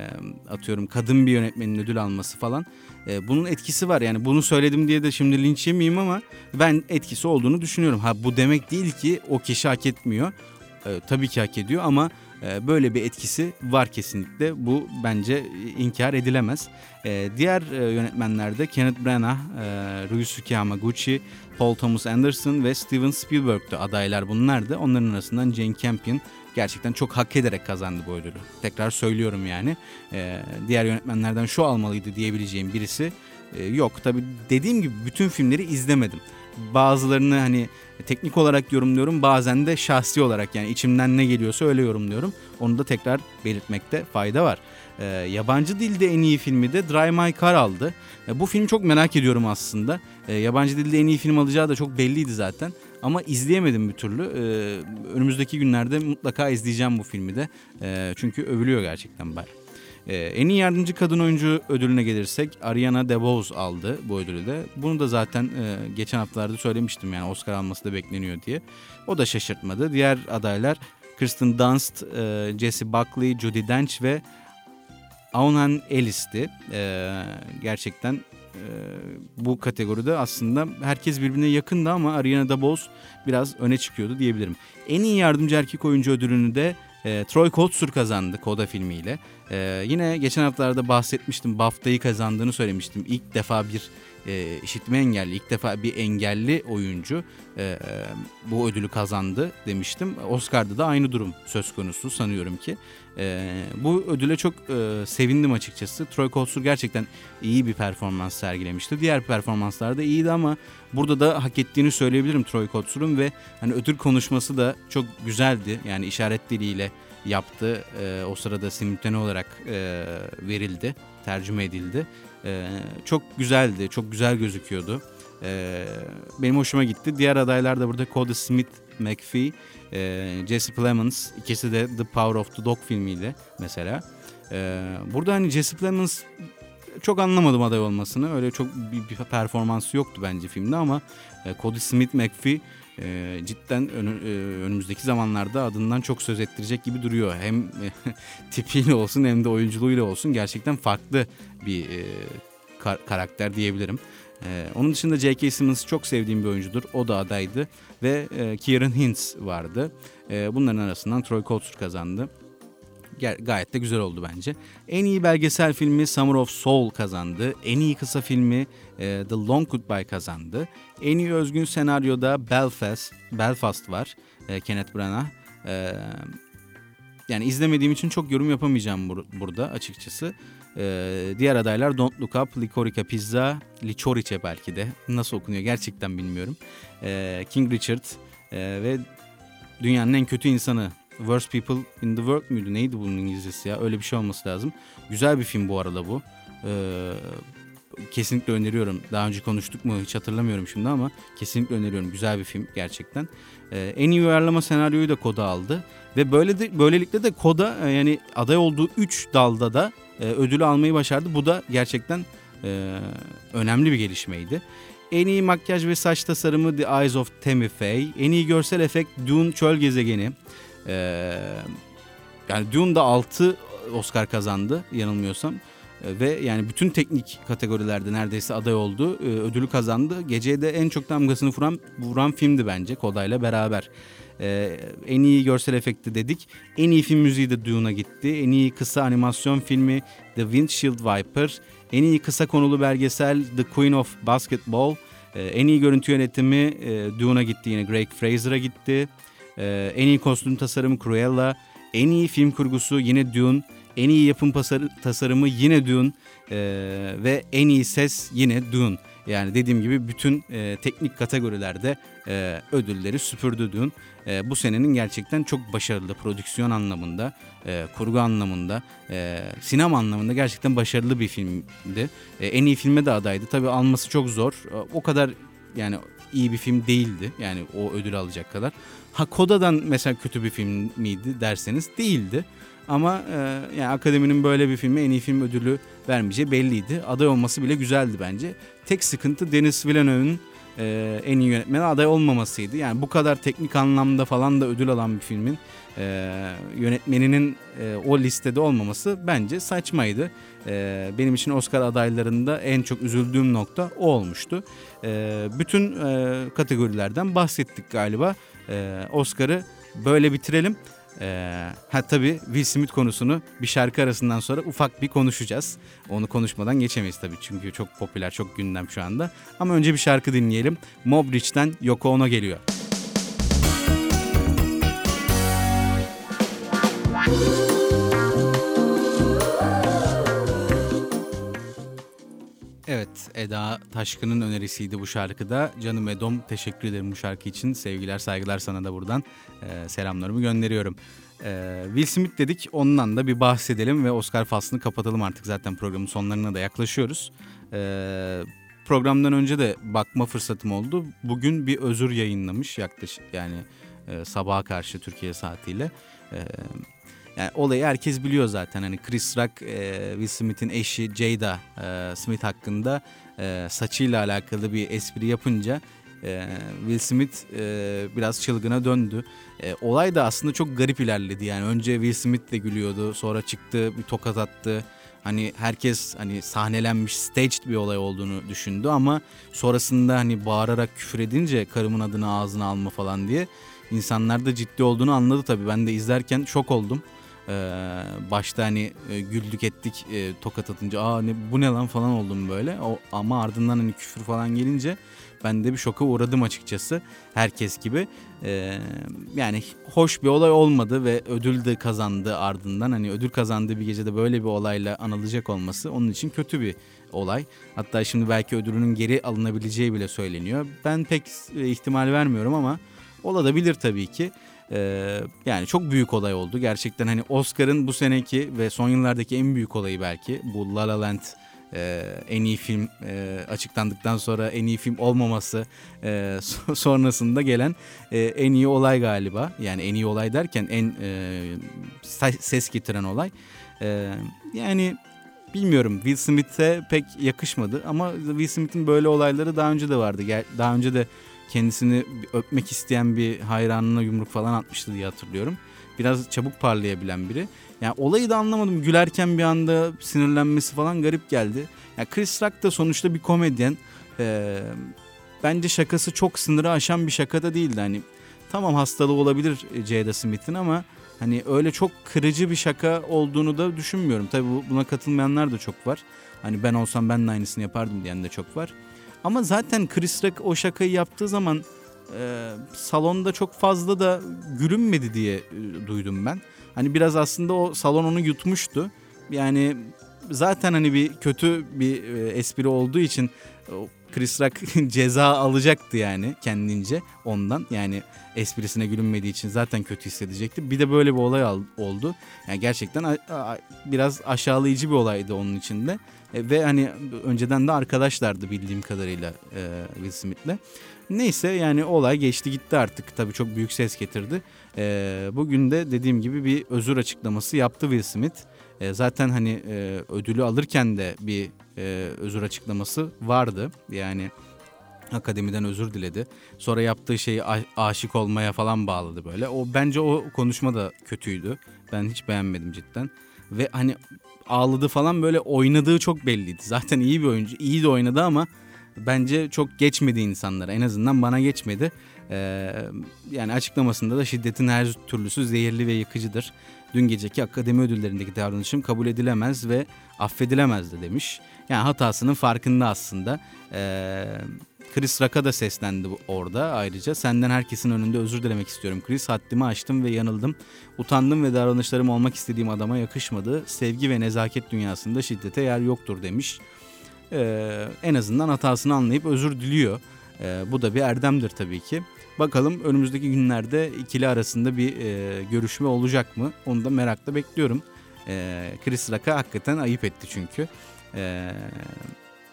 atıyorum kadın bir yönetmenin ödül alması falan. E, bunun etkisi var. Yani bunu söyledim diye de şimdi linç yemeyeyim ama ben etkisi olduğunu düşünüyorum. Ha bu demek değil ki o kişi hak etmiyor e, tabii ki hak ediyor ama e, böyle bir etkisi var kesinlikle. Bu bence inkar edilemez. E, diğer e, yönetmenlerde Kenneth Branagh, e, Ryusuke Hamaguchi, Paul Thomas Anderson ve Steven Spielberg'tü adaylar bunlar da. Onların arasından Jane Campion gerçekten çok hak ederek kazandı bu ödülü. Tekrar söylüyorum yani. E, diğer yönetmenlerden şu almalıydı diyebileceğim birisi e, yok. Tabii dediğim gibi bütün filmleri izlemedim. Bazılarını hani teknik olarak yorumluyorum bazen de şahsi olarak yani içimden ne geliyorsa öyle yorumluyorum. Onu da tekrar belirtmekte fayda var. Ee, yabancı dilde en iyi filmi de Drive My Car aldı. Ee, bu filmi çok merak ediyorum aslında. Ee, yabancı dilde en iyi film alacağı da çok belliydi zaten. Ama izleyemedim bir türlü. Ee, önümüzdeki günlerde mutlaka izleyeceğim bu filmi de. Ee, çünkü övülüyor gerçekten bayağı. Ee, en iyi yardımcı kadın oyuncu ödülüne gelirsek Ariana DeBose aldı bu ödülü de. Bunu da zaten e, geçen haftalarda söylemiştim yani Oscar alması da bekleniyor diye. O da şaşırtmadı. Diğer adaylar Kristen Dunst, e, Jesse Buckley, Judi Dench ve Aunan Ellis'ti. E, gerçekten e, bu kategoride aslında herkes birbirine yakındı ama Ariana DeBose biraz öne çıkıyordu diyebilirim. En iyi yardımcı erkek oyuncu ödülünü de e, Troy Kotsur kazandı Koda filmiyle. E, yine geçen haftalarda bahsetmiştim. BAFTA'yı kazandığını söylemiştim. İlk defa bir e, işitme engelli ilk defa bir engelli oyuncu e, bu ödülü kazandı demiştim. Oscar'da da aynı durum söz konusu sanıyorum ki. E, bu ödüle çok e, sevindim açıkçası. Troy Kotsur gerçekten iyi bir performans sergilemişti. Diğer performanslar da iyiydi ama burada da hak ettiğini söyleyebilirim Troy Kotsur'un ve hani ödül konuşması da çok güzeldi. Yani işaret diliyle yaptı. E, o sırada simultane olarak e, verildi, tercüme edildi. E, çok güzeldi, çok güzel gözüküyordu. E, benim hoşuma gitti. Diğer adaylar da burada Cody Smith McPhee, e, Jesse Plemons ikisi de The Power of the Dog filmiyle mesela. E, burada hani Jesse Plemons çok anlamadım aday olmasını. Öyle çok bir, bir performansı yoktu bence filmde ama e, Cody Smith McPhee e, cidden e, önümüzdeki zamanlarda adından çok söz ettirecek gibi duruyor. Hem e, <laughs> tipiyle olsun hem de oyunculuğuyla olsun gerçekten farklı bir kar- karakter diyebilirim. Onun dışında J.K. Simmons çok sevdiğim bir oyuncudur. O da adaydı. Ve Kieran Hintz vardı. Bunların arasından Troy Kotsur kazandı. Gayet de güzel oldu bence. En iyi belgesel filmi Summer of Soul kazandı. En iyi kısa filmi e, The Long Goodbye kazandı. En iyi özgün senaryoda Belfast, Belfast var. E, Kenneth Branagh. E, yani izlemediğim için çok yorum yapamayacağım bur- burada açıkçası. Diğer adaylar Don't Look Up, Licorice Pizza, Licorice belki de. Nasıl okunuyor gerçekten bilmiyorum. King Richard ve dünyanın en kötü insanı Worst People in the World müydü? Neydi bunun İngilizcesi ya? Öyle bir şey olması lazım. Güzel bir film bu arada bu. Ee, kesinlikle öneriyorum. Daha önce konuştuk mu hiç hatırlamıyorum şimdi ama kesinlikle öneriyorum. Güzel bir film gerçekten. Ee, en iyi uyarlama senaryoyu da Koda aldı. Ve böyle de, böylelikle de Koda e, yani aday olduğu 3 dalda da e, ödülü almayı başardı. Bu da gerçekten e, önemli bir gelişmeydi. En iyi makyaj ve saç tasarımı The Eyes of Tammy Faye. En iyi görsel efekt Dune Çöl Gezegeni. E, yani Dune da 6 Oscar kazandı yanılmıyorsam. E, ve yani bütün teknik kategorilerde neredeyse aday oldu. E, ödülü kazandı. Geceye de en çok damgasını vuran, vuran filmdi bence Koda'yla beraber. Ee, en iyi görsel efekti dedik. En iyi film müziği de Dune'a gitti. En iyi kısa animasyon filmi The Windshield Viper. En iyi kısa konulu belgesel The Queen of Basketball. Ee, en iyi görüntü yönetimi e, Dune'a gitti yine Greg Fraser'a gitti. Ee, en iyi kostüm tasarımı Cruella. En iyi film kurgusu yine Dune. En iyi yapım tasarımı yine Dune. Ee, ve en iyi ses yine Dune. Yani dediğim gibi bütün e, teknik kategorilerde e, ödülleri süpürdü dün. E, bu senenin gerçekten çok başarılı prodüksiyon anlamında, e, kurgu anlamında, e, sinema anlamında gerçekten başarılı bir filmdi. E, en iyi filme de adaydı. Tabii alması çok zor. O kadar yani iyi bir film değildi. Yani o ödül alacak kadar. Ha Koda'dan mesela kötü bir film miydi derseniz değildi. Ama e, yani akademinin böyle bir filme en iyi film ödülü vermeyeceği belliydi. Aday olması bile güzeldi bence. Tek sıkıntı Denis Villeneuve'ın e, en iyi yönetmene aday olmamasıydı. Yani bu kadar teknik anlamda falan da ödül alan bir filmin e, yönetmeninin e, o listede olmaması bence saçmaydı. E, benim için Oscar adaylarında en çok üzüldüğüm nokta o olmuştu. E, bütün e, kategorilerden bahsettik galiba. E, Oscar'ı böyle bitirelim. Ee, ha tabii Will Smith konusunu bir şarkı arasından sonra ufak bir konuşacağız. Onu konuşmadan geçemeyiz tabii çünkü çok popüler, çok gündem şu anda. Ama önce bir şarkı dinleyelim. Mob Rich'ten Yoko Ono geliyor. Evet, Eda Taşkın'ın önerisiydi bu şarkıda. Canım Edom teşekkür ederim bu şarkı için. Sevgiler, saygılar sana da buradan e, selamlarımı gönderiyorum. E, Will Smith dedik, ondan da bir bahsedelim ve Oscar faslını kapatalım artık. Zaten programın sonlarına da yaklaşıyoruz. E, programdan önce de bakma fırsatım oldu. Bugün bir özür yayınlamış yaklaşık yani e, sabaha karşı Türkiye saatiyle. Evet yani olayı herkes biliyor zaten. Hani Chris Rock, e, Will Smith'in eşi Jada e, Smith hakkında e, saçıyla alakalı bir espri yapınca e, Will Smith e, biraz çılgına döndü. E, olay da aslında çok garip ilerledi. Yani önce Will Smith de gülüyordu. Sonra çıktı bir tokat attı. Hani herkes hani sahnelenmiş staged bir olay olduğunu düşündü ama sonrasında hani bağırarak küfür edince karımın adını ağzına alma falan diye insanlar da ciddi olduğunu anladı tabii. Ben de izlerken şok oldum. Başta hani e, güldük ettik e, tokat atınca aa ne, bu ne lan falan oldum böyle. O, ama ardından hani küfür falan gelince ben de bir şoka uğradım açıkçası herkes gibi. Ee, yani hoş bir olay olmadı ve ödül de kazandı ardından. Hani ödül kazandığı bir gecede böyle bir olayla anılacak olması onun için kötü bir olay. Hatta şimdi belki ödülünün geri alınabileceği bile söyleniyor. Ben pek e, ihtimal vermiyorum ama olabilir tabii ki. Ee, yani çok büyük olay oldu. Gerçekten hani Oscar'ın bu seneki ve son yıllardaki en büyük olayı belki. Bu La La Land e, en iyi film e, açıklandıktan sonra en iyi film olmaması e, <laughs> sonrasında gelen e, en iyi olay galiba. Yani en iyi olay derken en e, ses getiren olay. E, yani bilmiyorum Will Smith'e pek yakışmadı ama Will Smith'in böyle olayları daha önce de vardı. Daha önce de kendisini öpmek isteyen bir hayranına yumruk falan atmıştı diye hatırlıyorum. Biraz çabuk parlayabilen biri. Yani olayı da anlamadım. Gülerken bir anda sinirlenmesi falan garip geldi. Yani Chris Rock da sonuçta bir komedyen. Ee, bence şakası çok sınırı aşan bir şaka da değildi. Hani tamam hastalığı olabilir Jada Smith'in ama hani öyle çok kırıcı bir şaka olduğunu da düşünmüyorum. Tabii buna katılmayanlar da çok var. Hani ben olsam ben de aynısını yapardım diyen de çok var. Ama zaten Chris Rock o şakayı yaptığı zaman e, salonda çok fazla da gülünmedi diye e, duydum ben. Hani biraz aslında o salon onu yutmuştu. Yani zaten hani bir kötü bir e, espri olduğu için Chris Rock <laughs> ceza alacaktı yani kendince ondan. Yani esprisine gülünmediği için zaten kötü hissedecekti. Bir de böyle bir olay oldu. Yani gerçekten biraz aşağılayıcı bir olaydı onun içinde. E, ve hani önceden de arkadaşlardı bildiğim kadarıyla e, Will Smith'le. Neyse yani olay geçti gitti artık. Tabii çok büyük ses getirdi. E, bugün de dediğim gibi bir özür açıklaması yaptı Will Smith. E, zaten hani e, ödülü alırken de bir e, özür açıklaması vardı. Yani akademiden özür diledi. Sonra yaptığı şeyi aşık olmaya falan bağladı böyle. O bence o konuşma da kötüydü. Ben hiç beğenmedim cidden. Ve hani ağladı falan böyle oynadığı çok belliydi. Zaten iyi bir oyuncu. iyi de oynadı ama bence çok geçmedi insanlara. En azından bana geçmedi. Ee, yani açıklamasında da şiddetin her türlüsü zehirli ve yıkıcıdır. Dün geceki akademi ödüllerindeki davranışım kabul edilemez ve affedilemez de demiş. Yani hatasının farkında aslında. Ee, Chris Rock'a da seslendi orada ayrıca. Senden herkesin önünde özür dilemek istiyorum Chris. Haddimi aştım ve yanıldım. Utandım ve davranışlarım olmak istediğim adama yakışmadı. Sevgi ve nezaket dünyasında şiddete yer yoktur demiş. Ee, en azından hatasını anlayıp özür diliyor. Ee, bu da bir erdemdir tabii ki. Bakalım önümüzdeki günlerde ikili arasında bir e, görüşme olacak mı? Onu da merakla bekliyorum. Ee, Chris Rock'a hakikaten ayıp etti çünkü. Ee,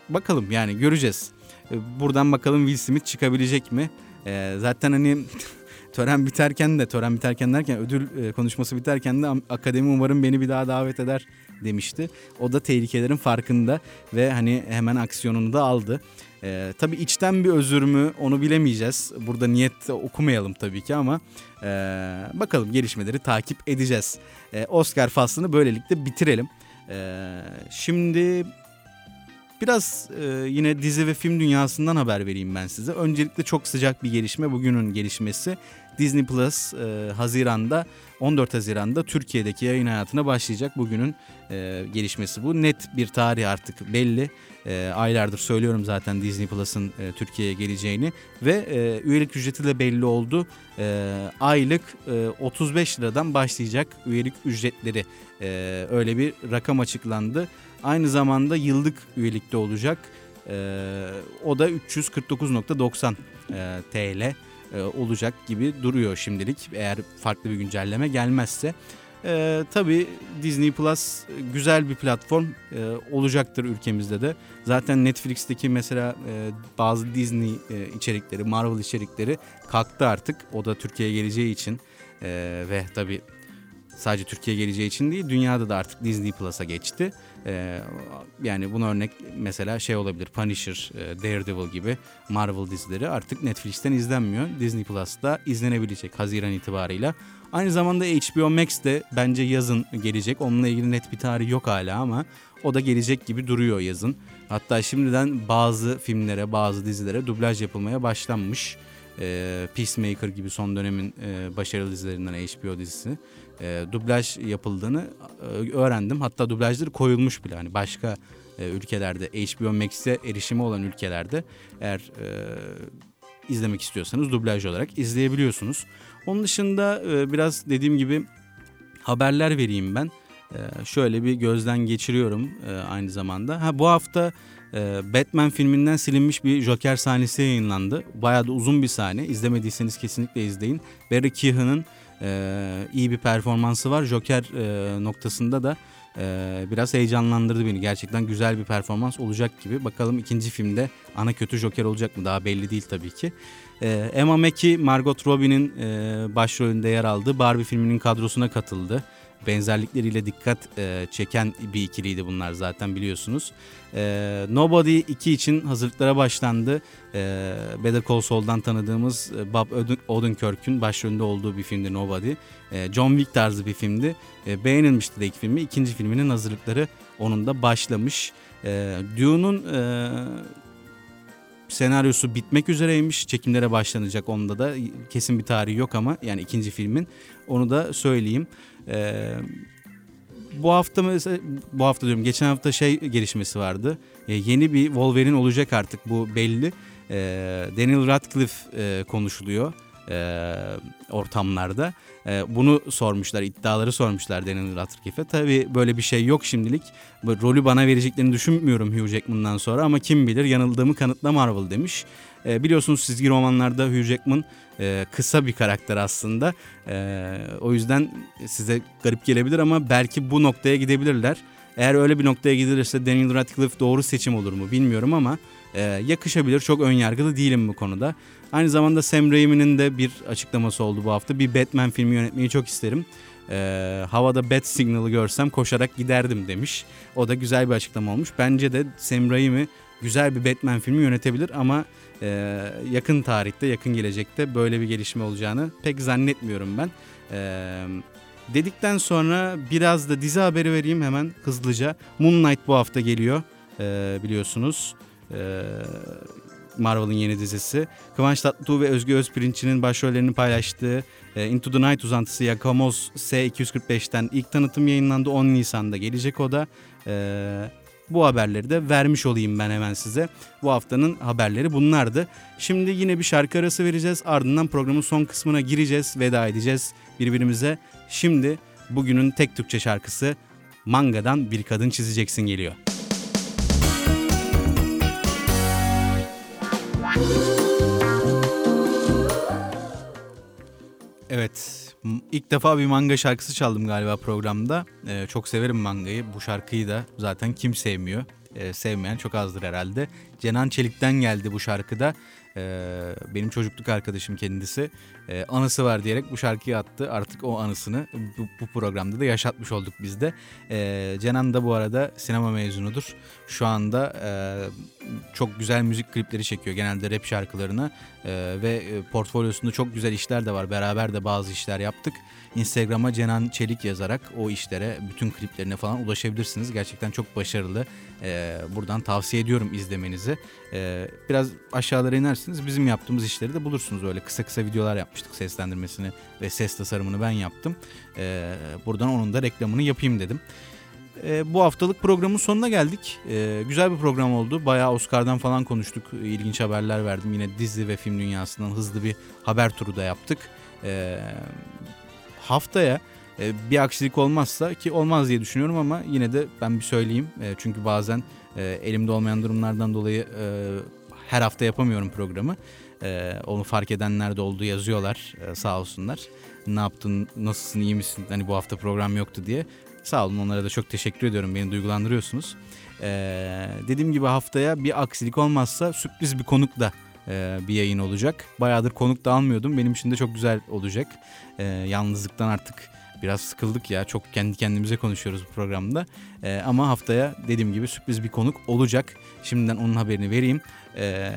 bakalım yani göreceğiz. Ee, buradan bakalım Will Smith çıkabilecek mi? Ee, zaten hani <laughs> tören biterken de tören biterken derken ödül e, konuşması biterken de akademi umarım beni bir daha davet eder demişti. O da tehlikelerin farkında ve hani hemen aksiyonunu da aldı. Ee, tabii içten bir özür mü onu bilemeyeceğiz. Burada niyet okumayalım tabii ki ama e, bakalım gelişmeleri takip edeceğiz. E, Oscar faslını böylelikle bitirelim. E, şimdi Biraz e, yine dizi ve film dünyasından haber vereyim ben size. Öncelikle çok sıcak bir gelişme bugünün gelişmesi. Disney Plus e, Haziran'da 14 Haziran'da Türkiye'deki yayın hayatına başlayacak. Bugünün e, gelişmesi bu. Net bir tarih artık belli. E, aylardır söylüyorum zaten Disney Plus'ın e, Türkiye'ye geleceğini ve e, üyelik ücreti de belli oldu. E, aylık e, 35 liradan başlayacak üyelik ücretleri. E, öyle bir rakam açıklandı. Aynı zamanda yıllık üyelikte olacak. E, o da 349.90 e, TL e, olacak gibi duruyor şimdilik eğer farklı bir güncelleme gelmezse. E, tabii Disney Plus güzel bir platform e, olacaktır ülkemizde de. Zaten Netflix'teki mesela e, bazı Disney e, içerikleri, Marvel içerikleri kalktı artık. O da Türkiye'ye geleceği için e, ve tabii sadece Türkiye geleceği için değil dünyada da artık Disney Plus'a geçti. Ee, yani buna örnek mesela şey olabilir Punisher, e, Daredevil gibi Marvel dizileri artık Netflix'ten izlenmiyor. Disney Plus'ta izlenebilecek Haziran itibarıyla. Aynı zamanda HBO Max de bence yazın gelecek. Onunla ilgili net bir tarih yok hala ama o da gelecek gibi duruyor yazın. Hatta şimdiden bazı filmlere, bazı dizilere dublaj yapılmaya başlanmış. e, Peacemaker gibi son dönemin e, başarılı dizilerinden HBO dizisi e, dublaj yapıldığını e, öğrendim. Hatta dublajları koyulmuş bile hani başka e, ülkelerde HBO Max'e erişimi olan ülkelerde eğer e, izlemek istiyorsanız dublaj olarak izleyebiliyorsunuz. Onun dışında e, biraz dediğim gibi haberler vereyim ben. E, şöyle bir gözden geçiriyorum e, aynı zamanda. Ha bu hafta e, Batman filminden silinmiş bir Joker sahnesi yayınlandı. Bayağı da uzun bir sahne. İzlemediyseniz kesinlikle izleyin. Barry Keoghan'ın e, iyi bir performansı var. Joker e, noktasında da e, biraz heyecanlandırdı beni. Gerçekten güzel bir performans olacak gibi. Bakalım ikinci filmde ana kötü Joker olacak mı? Daha belli değil tabii ki. E, Emma Mackey, Margot Robbie'nin e, başrolünde yer aldığı Barbie filminin kadrosuna katıldı benzerlikleriyle dikkat e, çeken bir ikiliydi bunlar zaten biliyorsunuz. E, Nobody 2 için hazırlıklara başlandı. E, Better Call Saul'dan tanıdığımız e, Bob Odenkirk'ün başrolünde olduğu bir filmdi Nobody. E, John Wick tarzı bir filmdi. E, beğenilmişti de ilk filmi. İkinci filminin hazırlıkları onun da başlamış. E, Dune'un e, senaryosu bitmek üzereymiş. Çekimlere başlanacak onda da kesin bir tarihi yok ama yani ikinci filmin onu da söyleyeyim. Ee, bu hafta mesela bu hafta diyorum geçen hafta şey gelişmesi vardı. Ee, yeni bir Wolverine olacak artık bu belli. Ee, Daniel Radcliffe e, konuşuluyor e, ortamlarda. E, bunu sormuşlar, iddiaları sormuşlar Daniel Radcliffe'e. Tabii böyle bir şey yok şimdilik. Bu rolü bana vereceklerini düşünmüyorum Hugh Jackman'dan sonra ama kim bilir yanıldığımı kanıtla Marvel demiş. E, biliyorsunuz çizgi romanlarda Hugh Jackman e, kısa bir karakter aslında. E, o yüzden size garip gelebilir ama belki bu noktaya gidebilirler. Eğer öyle bir noktaya gidilirse Daniel Radcliffe doğru seçim olur mu bilmiyorum ama e, yakışabilir. Çok önyargılı değilim bu konuda. Aynı zamanda Sam Raimi'nin de bir açıklaması oldu bu hafta. Bir Batman filmi yönetmeyi çok isterim. E, havada Bat Signal'ı görsem koşarak giderdim demiş. O da güzel bir açıklama olmuş. Bence de Sam Raimi güzel bir Batman filmi yönetebilir ama e, yakın tarihte, yakın gelecekte böyle bir gelişme olacağını pek zannetmiyorum ben. E, dedikten sonra biraz da dizi haberi vereyim hemen hızlıca. Moon Knight bu hafta geliyor e, biliyorsunuz. E, Marvel'ın yeni dizisi. Kıvanç Tatlıtuğ ve Özge Özpirinç'in başrollerini paylaştığı e, Into the Night uzantısı Yakamoz S245'ten ilk tanıtım yayınlandı. 10 Nisan'da gelecek o da. E, bu haberleri de vermiş olayım ben hemen size. Bu haftanın haberleri bunlardı. Şimdi yine bir şarkı arası vereceğiz. Ardından programın son kısmına gireceğiz. Veda edeceğiz birbirimize. Şimdi bugünün tek Türkçe şarkısı Manga'dan Bir Kadın Çizeceksin geliyor. Evet, ilk defa bir manga şarkısı çaldım galiba programda. Ee, çok severim mangayı. Bu şarkıyı da zaten kim sevmiyor? Ee, sevmeyen çok azdır herhalde. Cenan Çelik'ten geldi bu şarkıda. Ee, benim çocukluk arkadaşım kendisi. Ee, anısı var diyerek bu şarkıyı attı. Artık o anısını bu, bu programda da yaşatmış olduk biz de. Ee, Cenan da bu arada sinema mezunudur. Şu anda e, çok güzel müzik klipleri çekiyor genelde rap şarkılarını. E, ve e, portfolyosunda çok güzel işler de var. Beraber de bazı işler yaptık. Instagram'a Cenan Çelik yazarak o işlere, bütün kliplerine falan ulaşabilirsiniz. Gerçekten çok başarılı. Ee, buradan tavsiye ediyorum izlemenizi. Ee, biraz aşağılara inersiniz. Bizim yaptığımız işleri de bulursunuz. Öyle kısa kısa videolar yapmıştık. Seslendirmesini ve ses tasarımını ben yaptım. Ee, buradan onun da reklamını yapayım dedim. E, bu haftalık programın sonuna geldik. E, güzel bir program oldu. Bayağı Oscar'dan falan konuştuk. İlginç haberler verdim. Yine dizi ve film dünyasından hızlı bir haber turu da yaptık. E, haftaya e, bir aksilik olmazsa ki olmaz diye düşünüyorum ama yine de ben bir söyleyeyim. E, çünkü bazen e, elimde olmayan durumlardan dolayı e, her hafta yapamıyorum programı. E, onu fark edenler de oldu yazıyorlar e, sağ olsunlar. Ne yaptın, nasılsın, iyi misin? Hani bu hafta program yoktu diye. Sağ olun onlara da çok teşekkür ediyorum. Beni duygulandırıyorsunuz. Ee, dediğim gibi haftaya bir aksilik olmazsa sürpriz bir konuk da e, bir yayın olacak. Bayağıdır konuk da almıyordum. Benim için de çok güzel olacak. Ee, yalnızlıktan artık biraz sıkıldık ya. Çok kendi kendimize konuşuyoruz bu programda. Ee, ama haftaya dediğim gibi sürpriz bir konuk olacak. Şimdiden onun haberini vereyim. Ee,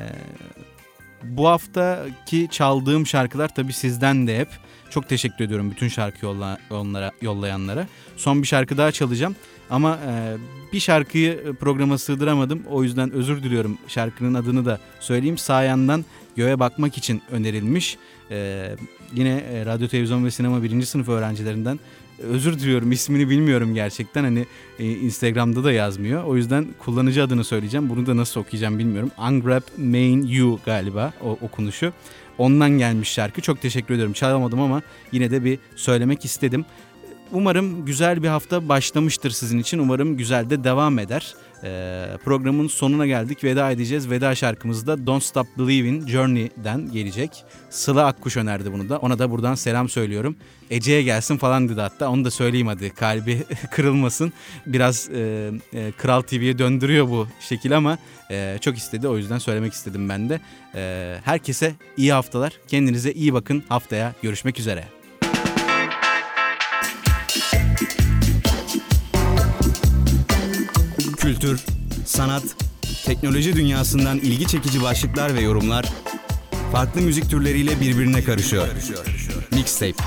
bu haftaki çaldığım şarkılar tabii sizden de hep. Çok teşekkür ediyorum bütün şarkı yolla, onlara, yollayanlara. Son bir şarkı daha çalacağım. Ama e, bir şarkıyı programa sığdıramadım. O yüzden özür diliyorum. Şarkının adını da söyleyeyim. Sayan'dan göğe bakmak için önerilmiş. E, yine e, radyo, televizyon ve sinema birinci sınıf öğrencilerinden özür diliyorum ismini bilmiyorum gerçekten hani e, Instagram'da da yazmıyor. O yüzden kullanıcı adını söyleyeceğim. Bunu da nasıl okuyacağım bilmiyorum. Ungrab Main You galiba o okunuşu. Ondan gelmiş şarkı. Çok teşekkür ediyorum. Çalamadım ama yine de bir söylemek istedim. Umarım güzel bir hafta başlamıştır sizin için. Umarım güzel de devam eder. Ee, programın sonuna geldik. Veda edeceğiz. Veda şarkımız da Don't Stop Believing Journey'den gelecek. Sıla Akkuş önerdi bunu da. Ona da buradan selam söylüyorum. Ece'ye gelsin falan dedi hatta. Onu da söyleyeyim hadi. Kalbi <laughs> kırılmasın. Biraz e, e, Kral TV'ye döndürüyor bu şekil ama e, çok istedi. O yüzden söylemek istedim ben de. E, herkese iyi haftalar. Kendinize iyi bakın. Haftaya görüşmek üzere. Kültür, sanat, teknoloji dünyasından ilgi çekici başlıklar ve yorumlar farklı müzik türleriyle birbirine karışıyor. Mixtape.